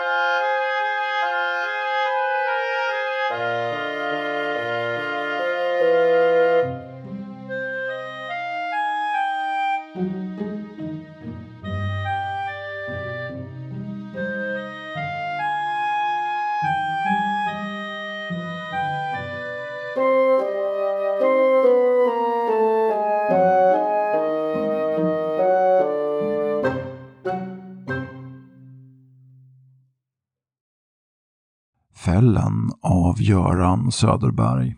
Bye. Fällen av Göran Söderberg.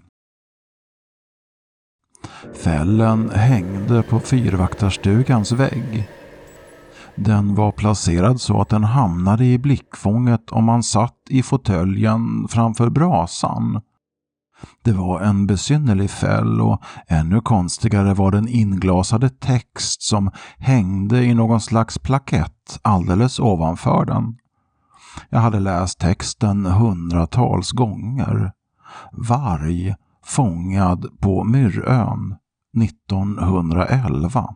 Fällen hängde på fyrvaktarstugans vägg. Den var placerad så att den hamnade i blickfånget om man satt i fåtöljen framför brasan. Det var en besynnerlig fäll och ännu konstigare var den inglasade text som hängde i någon slags plakett alldeles ovanför den. Jag hade läst texten hundratals gånger. Varg fångad på Myrön 1911.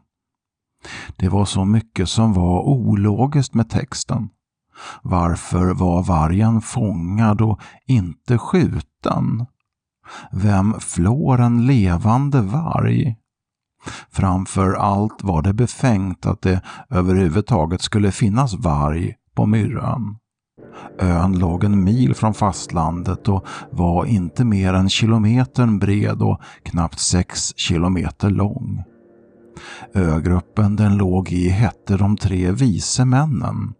Det var så mycket som var ologiskt med texten. Varför var vargen fångad och inte skjuten? Vem flår en levande varg? Framför allt var det befängt att det överhuvudtaget skulle finnas varg på Myrön. Ön låg en mil från fastlandet och var inte mer än kilometern bred och knappt sex kilometer lång. Ögruppen den låg i hette de tre vise männen.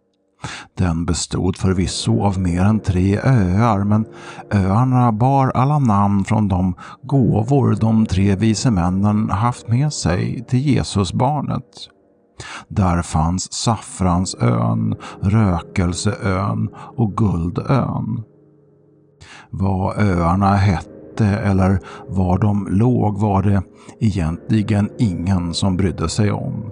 Den bestod förvisso av mer än tre öar men öarna bar alla namn från de gåvor de tre vise männen haft med sig till Jesusbarnet. Där fanns Saffransön, Rökelseön och Guldön. Vad öarna hette eller var de låg var det egentligen ingen som brydde sig om.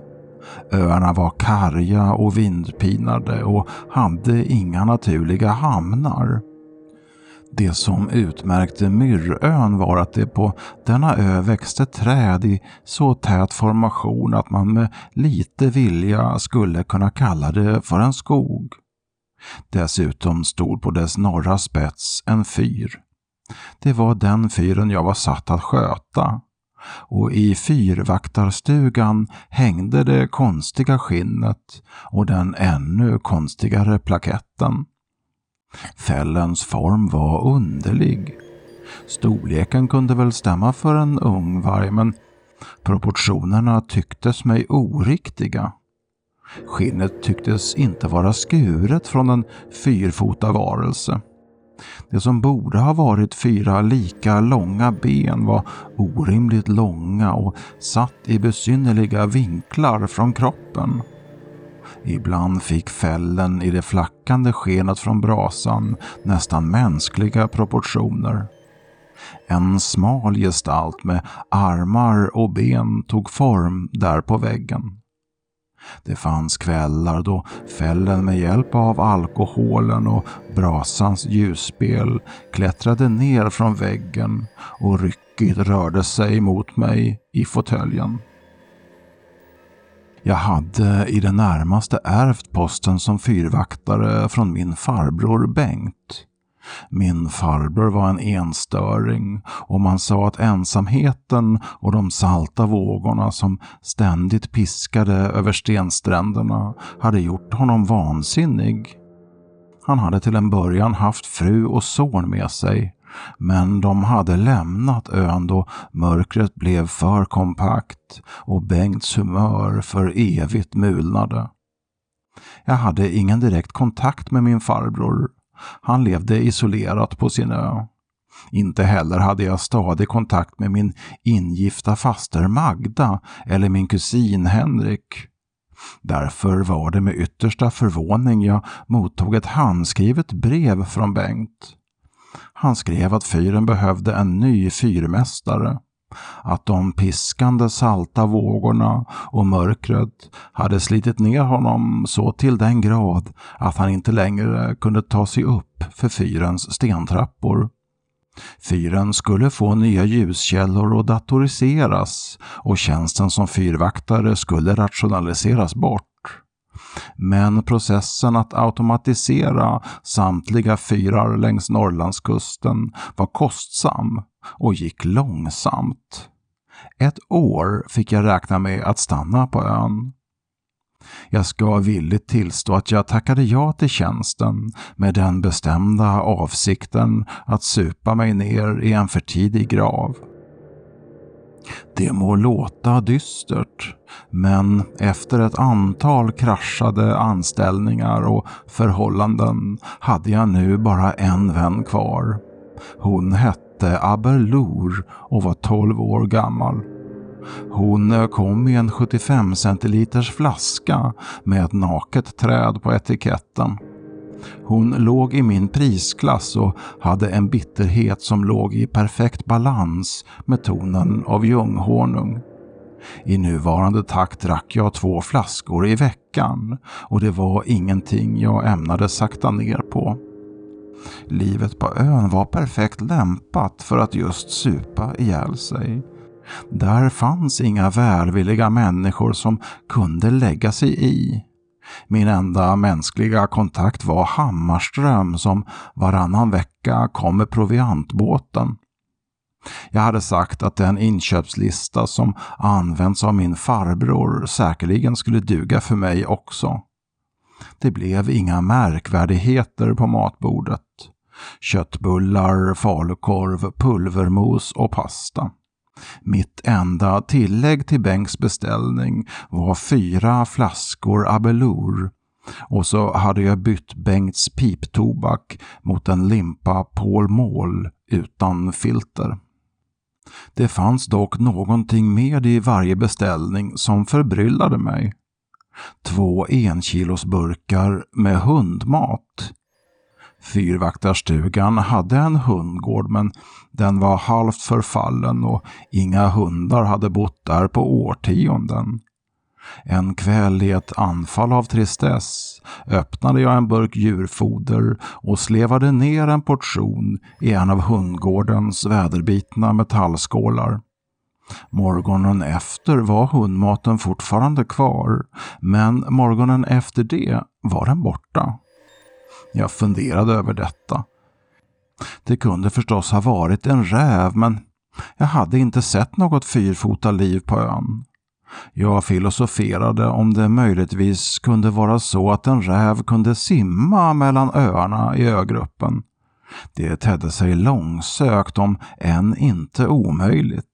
Öarna var karga och vindpinade och hade inga naturliga hamnar. Det som utmärkte Myrön var att det på denna ö växte träd i så tät formation att man med lite vilja skulle kunna kalla det för en skog. Dessutom stod på dess norra spets en fyr. Det var den fyren jag var satt att sköta. Och i fyrvaktarstugan hängde det konstiga skinnet och den ännu konstigare plaketten. Fällens form var underlig. Storleken kunde väl stämma för en ung varg men proportionerna tycktes mig oriktiga. Skinnet tycktes inte vara skuret från en fyrfota varelse. Det som borde ha varit fyra lika långa ben var orimligt långa och satt i besynnerliga vinklar från kroppen. Ibland fick fällen i det flackande skenet från brasan nästan mänskliga proportioner. En smal gestalt med armar och ben tog form där på väggen. Det fanns kvällar då fällen med hjälp av alkoholen och brasans ljusspel klättrade ner från väggen och ryckigt rörde sig mot mig i fåtöljen. Jag hade i det närmaste ärvt posten som fyrvaktare från min farbror Bengt. Min farbror var en enstöring och man sa att ensamheten och de salta vågorna som ständigt piskade över stenstränderna hade gjort honom vansinnig. Han hade till en början haft fru och son med sig men de hade lämnat ön då mörkret blev för kompakt och Bengts humör för evigt mulnade. Jag hade ingen direkt kontakt med min farbror. Han levde isolerat på sin ö. Inte heller hade jag stadig kontakt med min ingifta faster Magda eller min kusin Henrik. Därför var det med yttersta förvåning jag mottog ett handskrivet brev från Bengt. Han skrev att fyren behövde en ny fyrmästare, att de piskande salta vågorna och mörkret hade slitit ner honom så till den grad att han inte längre kunde ta sig upp för fyrens stentrappor. Fyren skulle få nya ljuskällor och datoriseras och tjänsten som fyrvaktare skulle rationaliseras bort. Men processen att automatisera samtliga fyrar längs Norrlandskusten var kostsam och gick långsamt. Ett år fick jag räkna med att stanna på ön. Jag ska villigt tillstå att jag tackade ja till tjänsten med den bestämda avsikten att supa mig ner i en för tidig grav. Det må låta dystert, men efter ett antal kraschade anställningar och förhållanden hade jag nu bara en vän kvar. Hon hette Aberlour och var 12 år gammal. Hon kom i en 75 centiliters flaska med ett naket träd på etiketten. Hon låg i min prisklass och hade en bitterhet som låg i perfekt balans med tonen av ljunghonung. I nuvarande takt drack jag två flaskor i veckan och det var ingenting jag ämnade sakta ner på. Livet på ön var perfekt lämpat för att just supa ihjäl sig. Där fanns inga välvilliga människor som kunde lägga sig i. Min enda mänskliga kontakt var Hammarström som varannan vecka kom med proviantbåten. Jag hade sagt att den inköpslista som använts av min farbror säkerligen skulle duga för mig också. Det blev inga märkvärdigheter på matbordet. Köttbullar, falukorv, pulvermos och pasta. Mitt enda tillägg till Bengts beställning var fyra flaskor Abelur och så hade jag bytt Bengts piptobak mot en limpa Paul Mål utan filter. Det fanns dock någonting med i varje beställning som förbryllade mig. Två enkilosburkar med hundmat Fyrvaktarstugan hade en hundgård men den var halvt förfallen och inga hundar hade bott där på årtionden. En kväll i ett anfall av tristess öppnade jag en burk djurfoder och slevade ner en portion i en av hundgårdens väderbitna metallskålar. Morgonen efter var hundmaten fortfarande kvar, men morgonen efter det var den borta. Jag funderade över detta. Det kunde förstås ha varit en räv, men jag hade inte sett något fyrfota liv på ön. Jag filosoferade om det möjligtvis kunde vara så att en räv kunde simma mellan öarna i ögruppen. Det tedde sig långsökt om än inte omöjligt.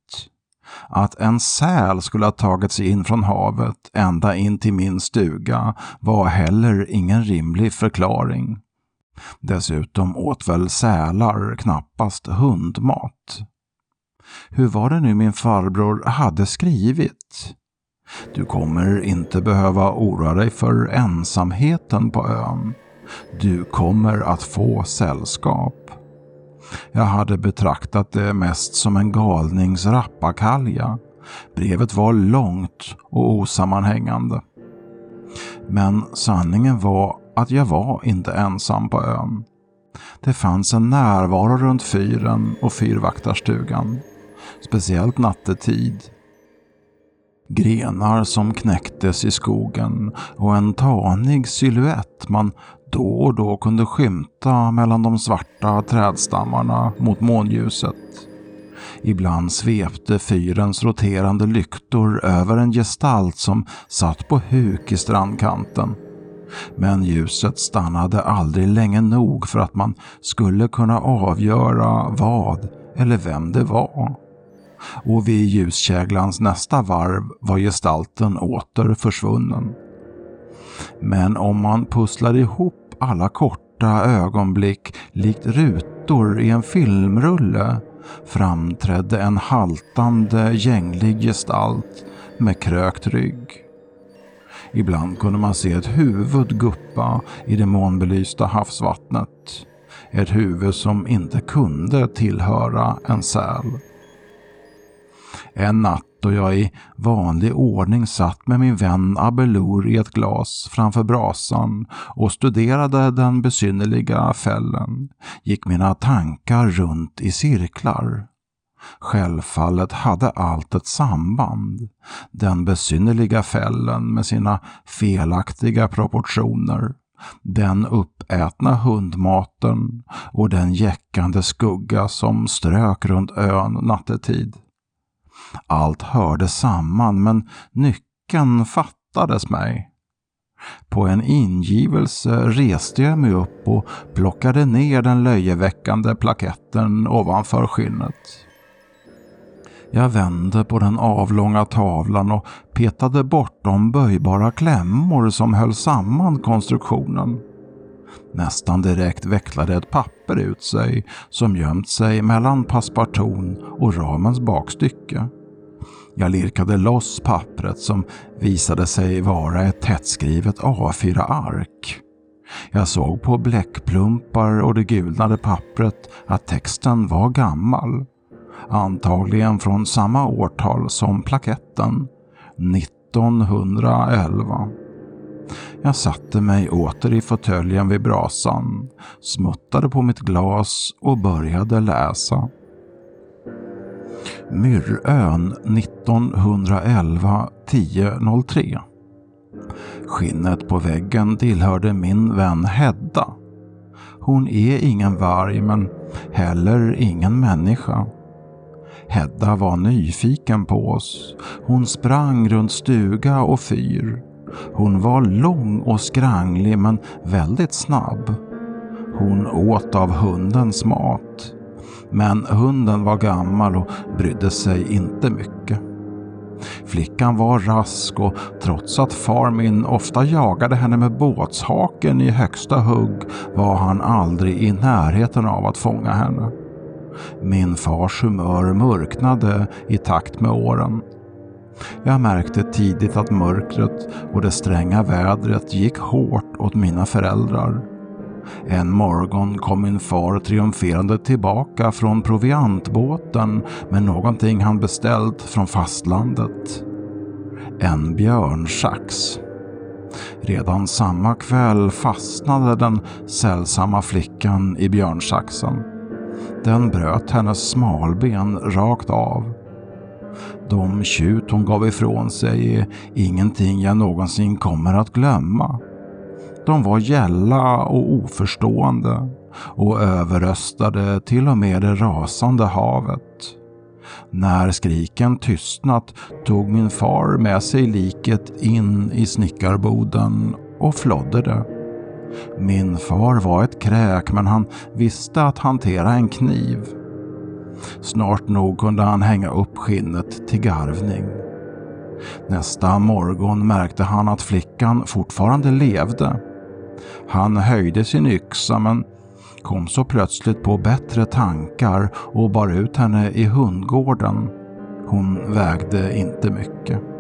Att en säl skulle ha tagit sig in från havet ända in till min stuga var heller ingen rimlig förklaring. Dessutom åt väl sälar knappast hundmat. Hur var det nu min farbror hade skrivit? Du kommer inte behöva oroa dig för ensamheten på ön. Du kommer att få sällskap. Jag hade betraktat det mest som en galnings rappakalja. Brevet var långt och osammanhängande. Men sanningen var att jag var inte ensam på ön. Det fanns en närvaro runt fyren och fyrvaktarstugan. Speciellt nattetid. Grenar som knäcktes i skogen och en tanig siluett man då och då kunde skymta mellan de svarta trädstammarna mot månljuset. Ibland svepte fyrens roterande lyktor över en gestalt som satt på huk i strandkanten. Men ljuset stannade aldrig länge nog för att man skulle kunna avgöra vad eller vem det var. Och vid ljuskäglans nästa varv var gestalten åter försvunnen. Men om man pusslade ihop alla korta ögonblick likt rutor i en filmrulle framträdde en haltande gänglig gestalt med krökt rygg. Ibland kunde man se ett huvud guppa i det månbelysta havsvattnet. Ett huvud som inte kunde tillhöra en säl. En natt då jag i vanlig ordning satt med min vän Abelur i ett glas framför brasan och studerade den besynnerliga fällen gick mina tankar runt i cirklar. Självfallet hade allt ett samband. Den besynnerliga fällen med sina felaktiga proportioner, den uppätna hundmaten och den jäckande skugga som strök runt ön nattetid. Allt hörde samman men nyckeln fattades mig. På en ingivelse reste jag mig upp och plockade ner den löjeväckande plaketten ovanför skinnet. Jag vände på den avlånga tavlan och petade bort de böjbara klämmor som höll samman konstruktionen. Nästan direkt vecklade ett papper ut sig som gömt sig mellan passparton och ramens bakstycke. Jag lirkade loss pappret som visade sig vara ett tättskrivet A4-ark. Jag såg på bläckplumpar och det gulnade pappret att texten var gammal. Antagligen från samma årtal som plaketten, 1911. Jag satte mig åter i fåtöljen vid brasan, smuttade på mitt glas och började läsa. Myrön 1911 10.03 Skinnet på väggen tillhörde min vän Hedda. Hon är ingen varg men heller ingen människa. Hedda var nyfiken på oss. Hon sprang runt stuga och fyr. Hon var lång och skranglig men väldigt snabb. Hon åt av hundens mat. Men hunden var gammal och brydde sig inte mycket. Flickan var rask och trots att far min ofta jagade henne med båtshaken i högsta hugg var han aldrig i närheten av att fånga henne. Min fars humör mörknade i takt med åren. Jag märkte tidigt att mörkret och det stränga vädret gick hårt åt mina föräldrar. En morgon kom min far triumferande tillbaka från proviantbåten med någonting han beställt från fastlandet. En björnsax. Redan samma kväll fastnade den sällsamma flickan i björnsaxen. Den bröt hennes smalben rakt av. De tjut hon gav ifrån sig är ingenting jag någonsin kommer att glömma. De var gälla och oförstående och överröstade till och med det rasande havet. När skriken tystnat tog min far med sig liket in i snickarboden och flodde det. Min far var ett kräk men han visste att hantera en kniv. Snart nog kunde han hänga upp skinnet till garvning. Nästa morgon märkte han att flickan fortfarande levde. Han höjde sin yxa men kom så plötsligt på bättre tankar och bar ut henne i hundgården. Hon vägde inte mycket.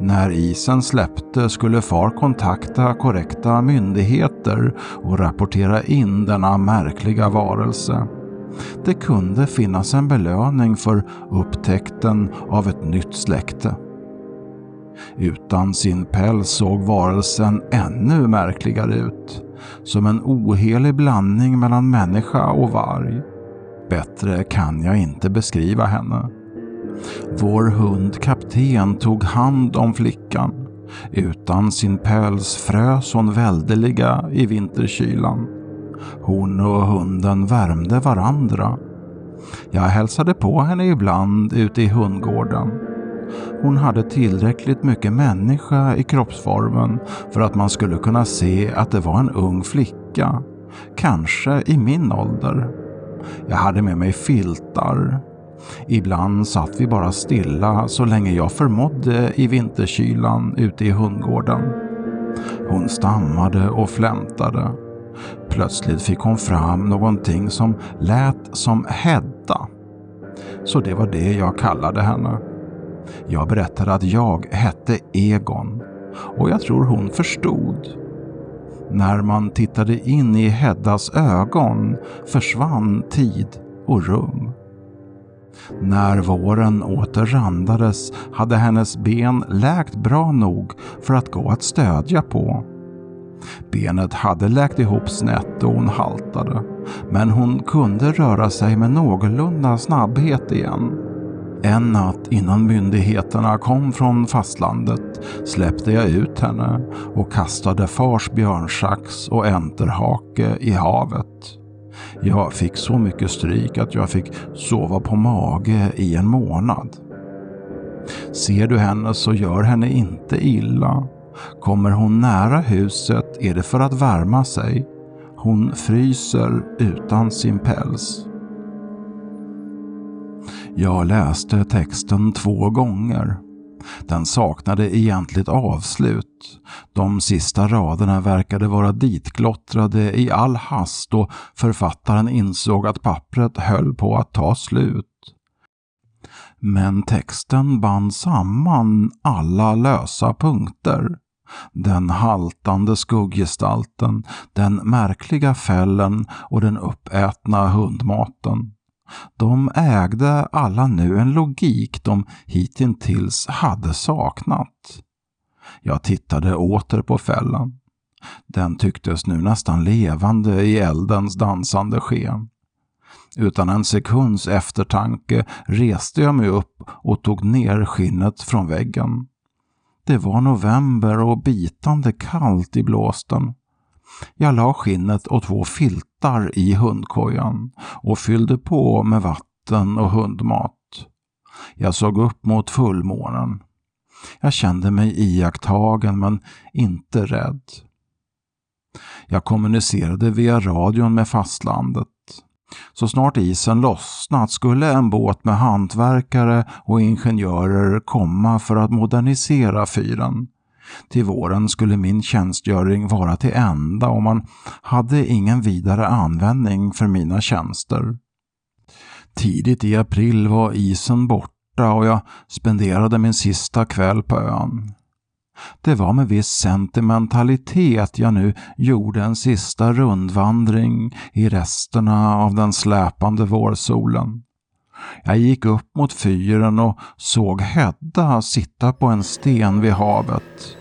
När isen släppte skulle far kontakta korrekta myndigheter och rapportera in denna märkliga varelse. Det kunde finnas en belöning för upptäckten av ett nytt släkte. Utan sin päls såg varelsen ännu märkligare ut. Som en ohelig blandning mellan människa och varg. Bättre kan jag inte beskriva henne. Vår hund kapten tog hand om flickan. Utan sin päls frös hon väldeliga i vinterkylan. Hon och hunden värmde varandra. Jag hälsade på henne ibland ute i hundgården. Hon hade tillräckligt mycket människa i kroppsformen för att man skulle kunna se att det var en ung flicka. Kanske i min ålder. Jag hade med mig filtar. Ibland satt vi bara stilla så länge jag förmådde i vinterkylan ute i hundgården. Hon stammade och flämtade. Plötsligt fick hon fram någonting som lät som Hedda. Så det var det jag kallade henne. Jag berättade att jag hette Egon och jag tror hon förstod. När man tittade in i Heddas ögon försvann tid och rum. När våren åter randades hade hennes ben läkt bra nog för att gå att stödja på. Benet hade läkt ihop snett och hon haltade. men hon kunde röra sig med någorlunda snabbhet igen. En natt innan myndigheterna kom från fastlandet släppte jag ut henne och kastade fars björnsax och enterhake i havet. Jag fick så mycket stryk att jag fick sova på mage i en månad. Ser du henne så gör henne inte illa. Kommer hon nära huset är det för att värma sig. Hon fryser utan sin päls. Jag läste texten två gånger. Den saknade egentligt avslut. De sista raderna verkade vara ditglottrade i all hast och författaren insåg att pappret höll på att ta slut. Men texten band samman alla lösa punkter. Den haltande skugggestalten, den märkliga fällen och den uppätna hundmaten. De ägde alla nu en logik de hittills hade saknat. Jag tittade åter på fällan. Den tycktes nu nästan levande i eldens dansande sken. Utan en sekunds eftertanke reste jag mig upp och tog ner skinnet från väggen. Det var november och bitande kallt i blåsten. Jag la skinnet och två filtar i hundkojan och fyllde på med vatten och hundmat. Jag såg upp mot fullmånen. Jag kände mig iakttagen men inte rädd. Jag kommunicerade via radion med fastlandet. Så snart isen lossnat skulle en båt med hantverkare och ingenjörer komma för att modernisera fyren. Till våren skulle min tjänstgöring vara till ända och man hade ingen vidare användning för mina tjänster. Tidigt i april var isen borta och jag spenderade min sista kväll på ön. Det var med viss sentimentalitet jag nu gjorde en sista rundvandring i resterna av den släpande vårsolen. Jag gick upp mot fyren och såg Hedda sitta på en sten vid havet.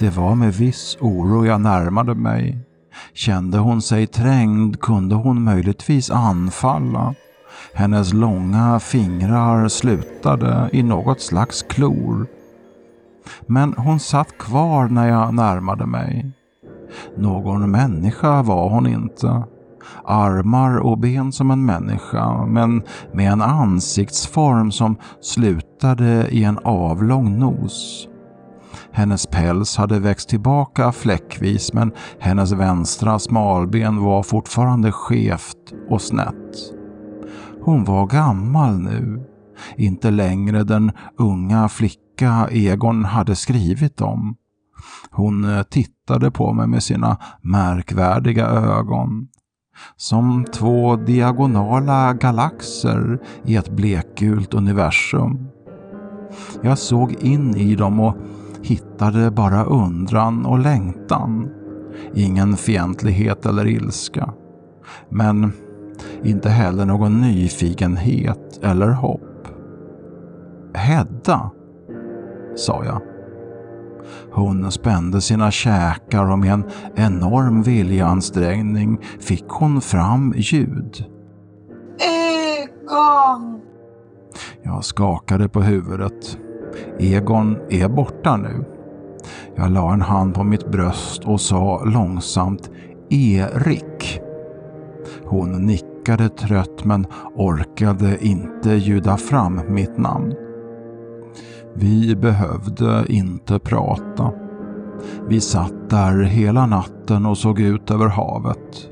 Det var med viss oro jag närmade mig. Kände hon sig trängd kunde hon möjligtvis anfalla. Hennes långa fingrar slutade i något slags klor. Men hon satt kvar när jag närmade mig. Någon människa var hon inte. Armar och ben som en människa, men med en ansiktsform som slutade i en avlång nos. Hennes päls hade växt tillbaka fläckvis men hennes vänstra smalben var fortfarande skevt och snett. Hon var gammal nu, inte längre den unga flicka Egon hade skrivit om. Hon eh, tittade på mig med sina märkvärdiga ögon. Som två diagonala galaxer i ett blekgult universum. Jag såg in i dem och hittade bara undran och längtan. Ingen fientlighet eller ilska. Men inte heller någon nyfikenhet eller hopp. Hedda, sa jag. Hon spände sina käkar och med en enorm viljeansträngning fick hon fram ljud. Egon! Jag skakade på huvudet. Egon är borta nu. Jag la en hand på mitt bröst och sa långsamt Erik. Hon nickade trött men orkade inte ljuda fram mitt namn. Vi behövde inte prata. Vi satt där hela natten och såg ut över havet.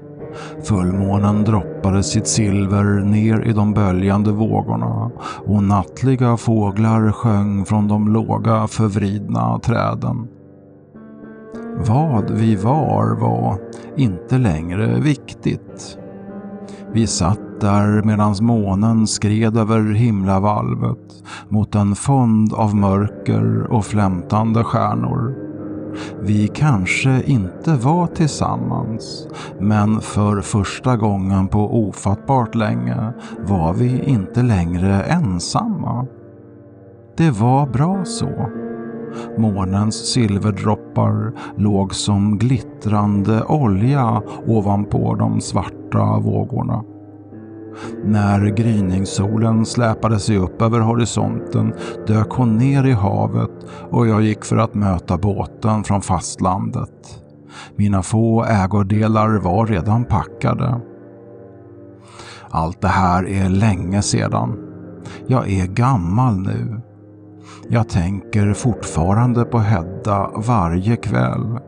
Fullmånen droppade sitt silver ner i de böljande vågorna och nattliga fåglar sjöng från de låga förvridna träden. Vad vi var var inte längre viktigt. Vi satt där medan månen skred över himlavalvet mot en fond av mörker och flämtande stjärnor. Vi kanske inte var tillsammans, men för första gången på ofattbart länge var vi inte längre ensamma. Det var bra så. Månens silverdroppar låg som glittrande olja ovanpå de svarta vågorna. När gryningssolen släpade sig upp över horisonten dök hon ner i havet och jag gick för att möta båten från fastlandet. Mina få ägodelar var redan packade. Allt det här är länge sedan. Jag är gammal nu. Jag tänker fortfarande på Hedda varje kväll.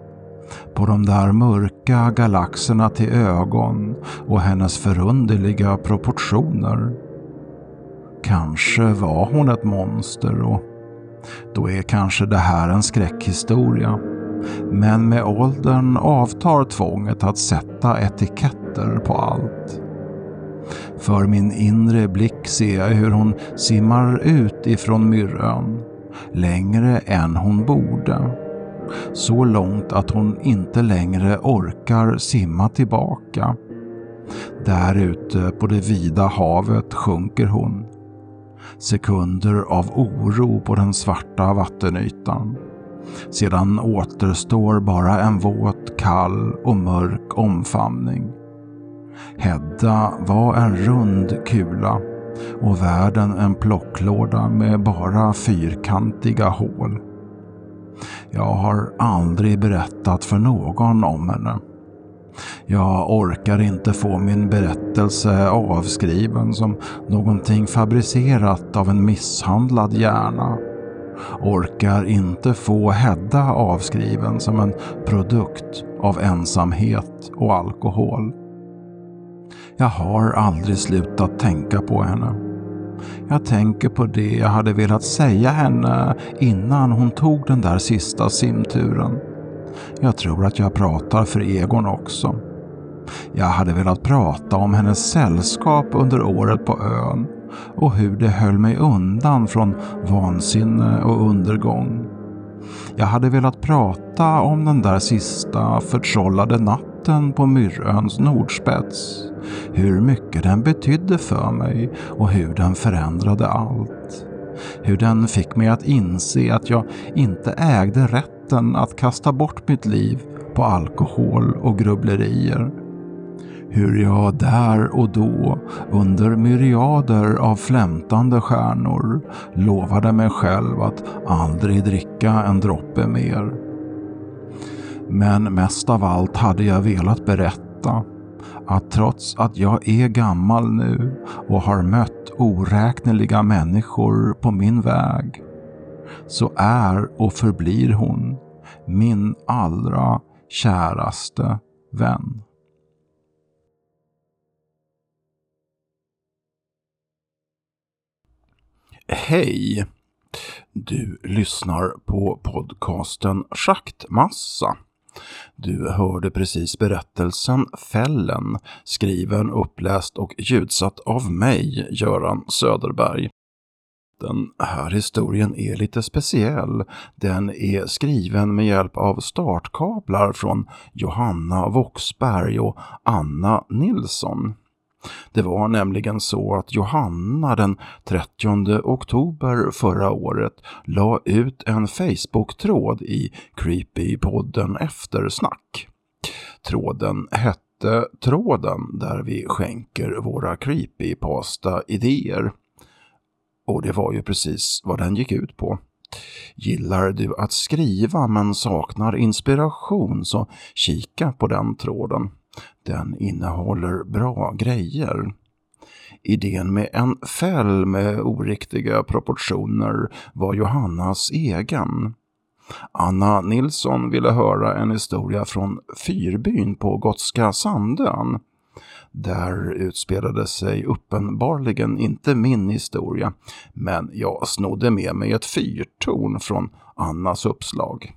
På de där mörka galaxerna till ögon och hennes förunderliga proportioner. Kanske var hon ett monster och då är kanske det här en skräckhistoria. Men med åldern avtar tvånget att sätta etiketter på allt. För min inre blick ser jag hur hon simmar ut ifrån Myrön, längre än hon borde. Så långt att hon inte längre orkar simma tillbaka. Där ute på det vida havet sjunker hon. Sekunder av oro på den svarta vattenytan. Sedan återstår bara en våt, kall och mörk omfamning. Hedda var en rund kula och världen en plocklåda med bara fyrkantiga hål. Jag har aldrig berättat för någon om henne. Jag orkar inte få min berättelse avskriven som någonting fabricerat av en misshandlad hjärna. Orkar inte få Hedda avskriven som en produkt av ensamhet och alkohol. Jag har aldrig slutat tänka på henne. Jag tänker på det jag hade velat säga henne innan hon tog den där sista simturen. Jag tror att jag pratar för Egon också. Jag hade velat prata om hennes sällskap under året på ön och hur det höll mig undan från vansinne och undergång. Jag hade velat prata om den där sista förtrollade natten på Myröns nordspets. Hur mycket den betydde för mig och hur den förändrade allt. Hur den fick mig att inse att jag inte ägde rätten att kasta bort mitt liv på alkohol och grubblerier hur jag där och då under myriader av flämtande stjärnor lovade mig själv att aldrig dricka en droppe mer. Men mest av allt hade jag velat berätta att trots att jag är gammal nu och har mött oräkneliga människor på min väg så är och förblir hon min allra käraste vän. Hej! Du lyssnar på podcasten Schaktmassa. Du hörde precis berättelsen Fällen, skriven, uppläst och ljudsatt av mig, Göran Söderberg. Den här historien är lite speciell. Den är skriven med hjälp av startkablar från Johanna Voxberg och Anna Nilsson. Det var nämligen så att Johanna den 30 oktober förra året la ut en Facebook-tråd i Creepy-podden Eftersnack. Tråden hette Tråden där vi skänker våra creepypasta-idéer. Och det var ju precis vad den gick ut på. Gillar du att skriva men saknar inspiration så kika på den tråden. Den innehåller bra grejer. Idén med en fäll med oriktiga proportioner var Johannas egen. Anna Nilsson ville höra en historia från Fyrbyn på Gotska Sandön. Där utspelade sig uppenbarligen inte min historia, men jag snodde med mig ett fyrtorn från Annas uppslag.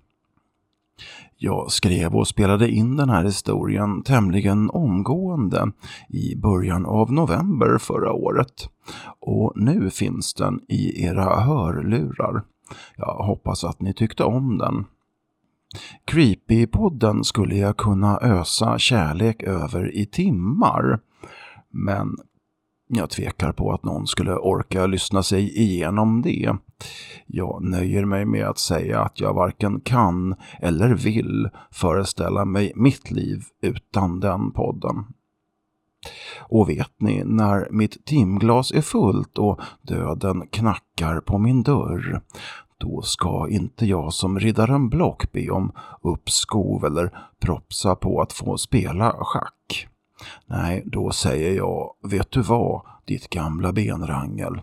Jag skrev och spelade in den här historien tämligen omgående i början av november förra året. Och nu finns den i era hörlurar. Jag hoppas att ni tyckte om den. Creepy-podden skulle jag kunna ösa kärlek över i timmar. Men jag tvekar på att någon skulle orka lyssna sig igenom det. Jag nöjer mig med att säga att jag varken kan eller vill föreställa mig mitt liv utan den podden. Och vet ni, när mitt timglas är fullt och döden knackar på min dörr, då ska inte jag som riddaren Block be om uppskov eller propsa på att få spela schack. Nej, då säger jag, vet du vad, ditt gamla benrangel.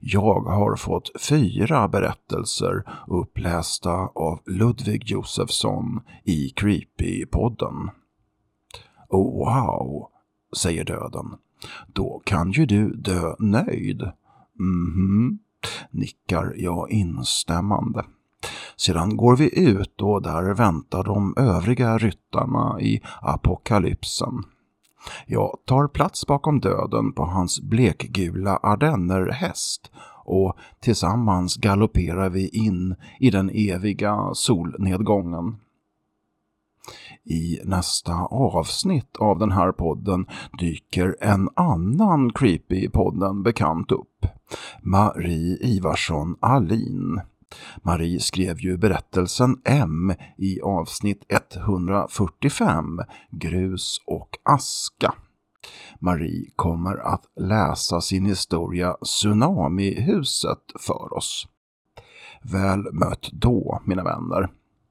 Jag har fått fyra berättelser upplästa av Ludvig Josefsson i Creepy-podden. Wow, säger döden. Då kan ju du dö nöjd. Mhm, nickar jag instämmande. Sedan går vi ut och där väntar de övriga ryttarna i apokalypsen. Jag tar plats bakom döden på hans blekgula ardennerhäst och tillsammans galopperar vi in i den eviga solnedgången. I nästa avsnitt av den här podden dyker en annan Creepy-podden bekant upp. Marie Ivarsson Alin. Marie skrev ju berättelsen M i avsnitt 145, Grus och aska. Marie kommer att läsa sin historia Tsunamihuset för oss. Väl mött då, mina vänner.